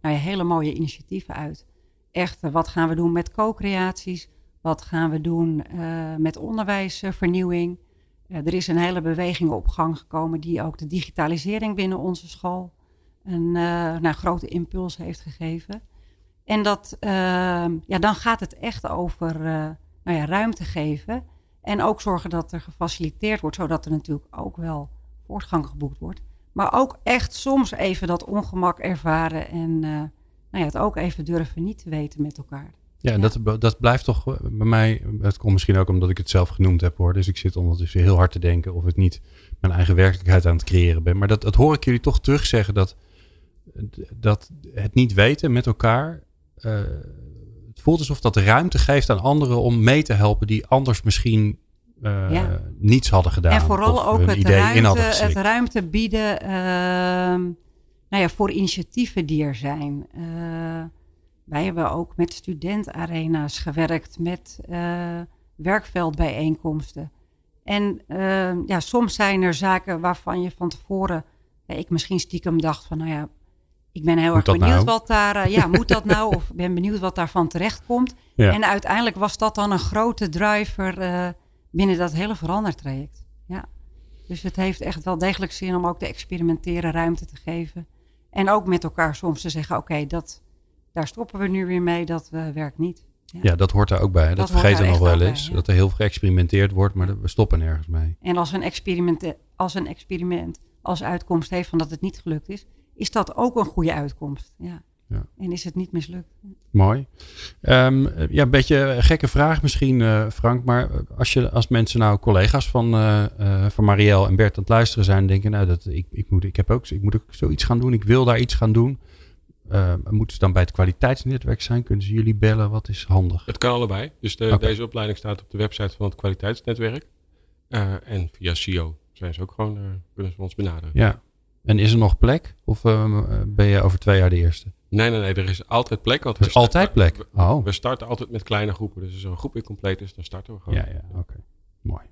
nou ja, hele mooie initiatieven uit. Echt, wat gaan we doen met co-creaties? Wat gaan we doen met onderwijsvernieuwing? er is een hele beweging op gang gekomen die ook de digitalisering binnen onze school een nou, grote impuls heeft gegeven. En dat, ja, dan gaat het echt over nou ja, ruimte geven en ook zorgen dat er gefaciliteerd wordt, zodat er natuurlijk ook wel voortgang geboekt wordt. Maar ook echt soms even dat ongemak ervaren en uh, nou ja, het ook even durven niet te weten met elkaar.
Ja, ja. Dat, dat blijft toch bij mij, het komt misschien ook omdat ik het zelf genoemd heb hoor. Dus ik zit ondertussen heel hard te denken of ik niet mijn eigen werkelijkheid aan het creëren ben. Maar dat, dat hoor ik jullie toch terugzeggen dat, dat het niet weten met elkaar, uh, het voelt alsof dat ruimte geeft aan anderen om mee te helpen die anders misschien uh, niets hadden gedaan.
En vooral ook het ruimte, het ruimte bieden uh, nou ja, voor initiatieven die er zijn. Uh, wij hebben ook met studentarena's gewerkt, met werkveldbijeenkomsten. En ja, soms zijn er zaken waarvan je van tevoren, ja, ik misschien stiekem dacht van, nou ja, ik ben heel erg benieuwd
nou?
wat daar, ja, moet dat nou? Of ben benieuwd wat daarvan terechtkomt. Ja. En uiteindelijk was dat dan een grote driver binnen dat hele verandertraject. Ja. Dus het heeft echt wel degelijk zin om ook te experimenteren, ruimte te geven. En ook met elkaar soms te zeggen, oké, dat daar stoppen we nu weer mee, dat uh, werkt niet.
Ja. ja. dat hoort er ook bij. Dat, dat vergeten we nog wel eens. Bij, dat er heel veel geëxperimenteerd wordt, maar we stoppen nergens mee.
En als een experiment, als, een experiment als uitkomst heeft van dat het niet gelukt is, is dat ook een goede uitkomst. Ja. Ja. En is het niet mislukt.
Mooi. Um, ja, een beetje een gekke vraag misschien, uh, Frank. Maar als, je, als mensen nou collega's van, uh, uh, van Marielle en Bert aan het luisteren zijn, denken, nou, dat, ik, ik, moet, ik, heb ook, ik moet ook zoiets gaan doen. Ik wil daar iets gaan doen. moeten ze dan bij het kwaliteitsnetwerk zijn? Kunnen ze jullie bellen? Wat is handig?
Het kan allebei. Dus de, okay. deze opleiding staat op de website van het kwaliteitsnetwerk. en via CEO zijn ze ook gewoon, kunnen ze ons benaderen.
Ja, en is er nog plek? Of uh, ben je over twee jaar de eerste?
Nee, nee, nee. Er is altijd plek.
Want er is altijd plek?
We,
oh.
we starten altijd met kleine groepen. Dus als een groep weer compleet is, dan starten we gewoon.
Ja, ja. Oké. Okay. Mooi.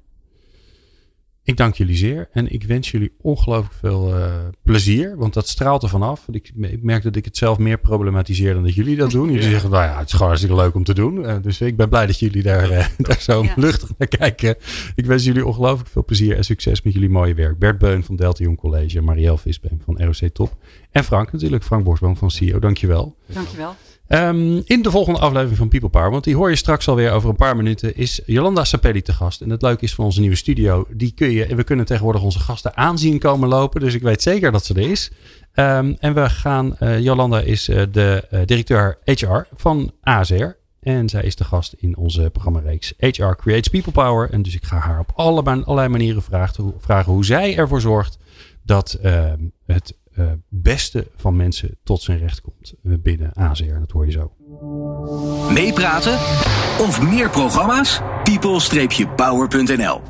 Ik dank jullie zeer en ik wens jullie ongelooflijk veel uh, plezier, want dat straalt er vanaf. Ik, ik, merk dat ik het zelf meer problematiseer dan dat jullie dat doen. Jullie ja. zeggen, nou ja, het is gewoon hartstikke leuk om te doen. Uh, dus ik ben blij dat jullie daar, uh, daar zo ja. luchtig naar kijken. Ik wens jullie ongelooflijk veel plezier en succes met jullie mooie werk. Bert Beun van Delta Jong College, Marielle Visbeen van ROC Top en Frank natuurlijk, Frank Borsboom van CEO. Dankjewel.
Dankjewel.
Um, in de volgende aflevering van People Power, want die hoor je straks alweer over een paar minuten, is Jolanda Sapelli te gast. En het leuke is van onze nieuwe studio, die kun je, we kunnen tegenwoordig onze gasten aanzien komen lopen, dus ik weet zeker dat ze er is. Um, en we gaan, uh, Jolanda is uh, de uh, directeur HR van ASR. En zij is de gast in onze programmareeks HR Creates People Power. En dus ik ga haar op alle, allerlei manieren vragen, vragen hoe zij ervoor zorgt dat het uh, beste van mensen tot zijn recht komt binnen AZR. Dat hoor je zo.
Meepraten of meer programma's? people-power.nl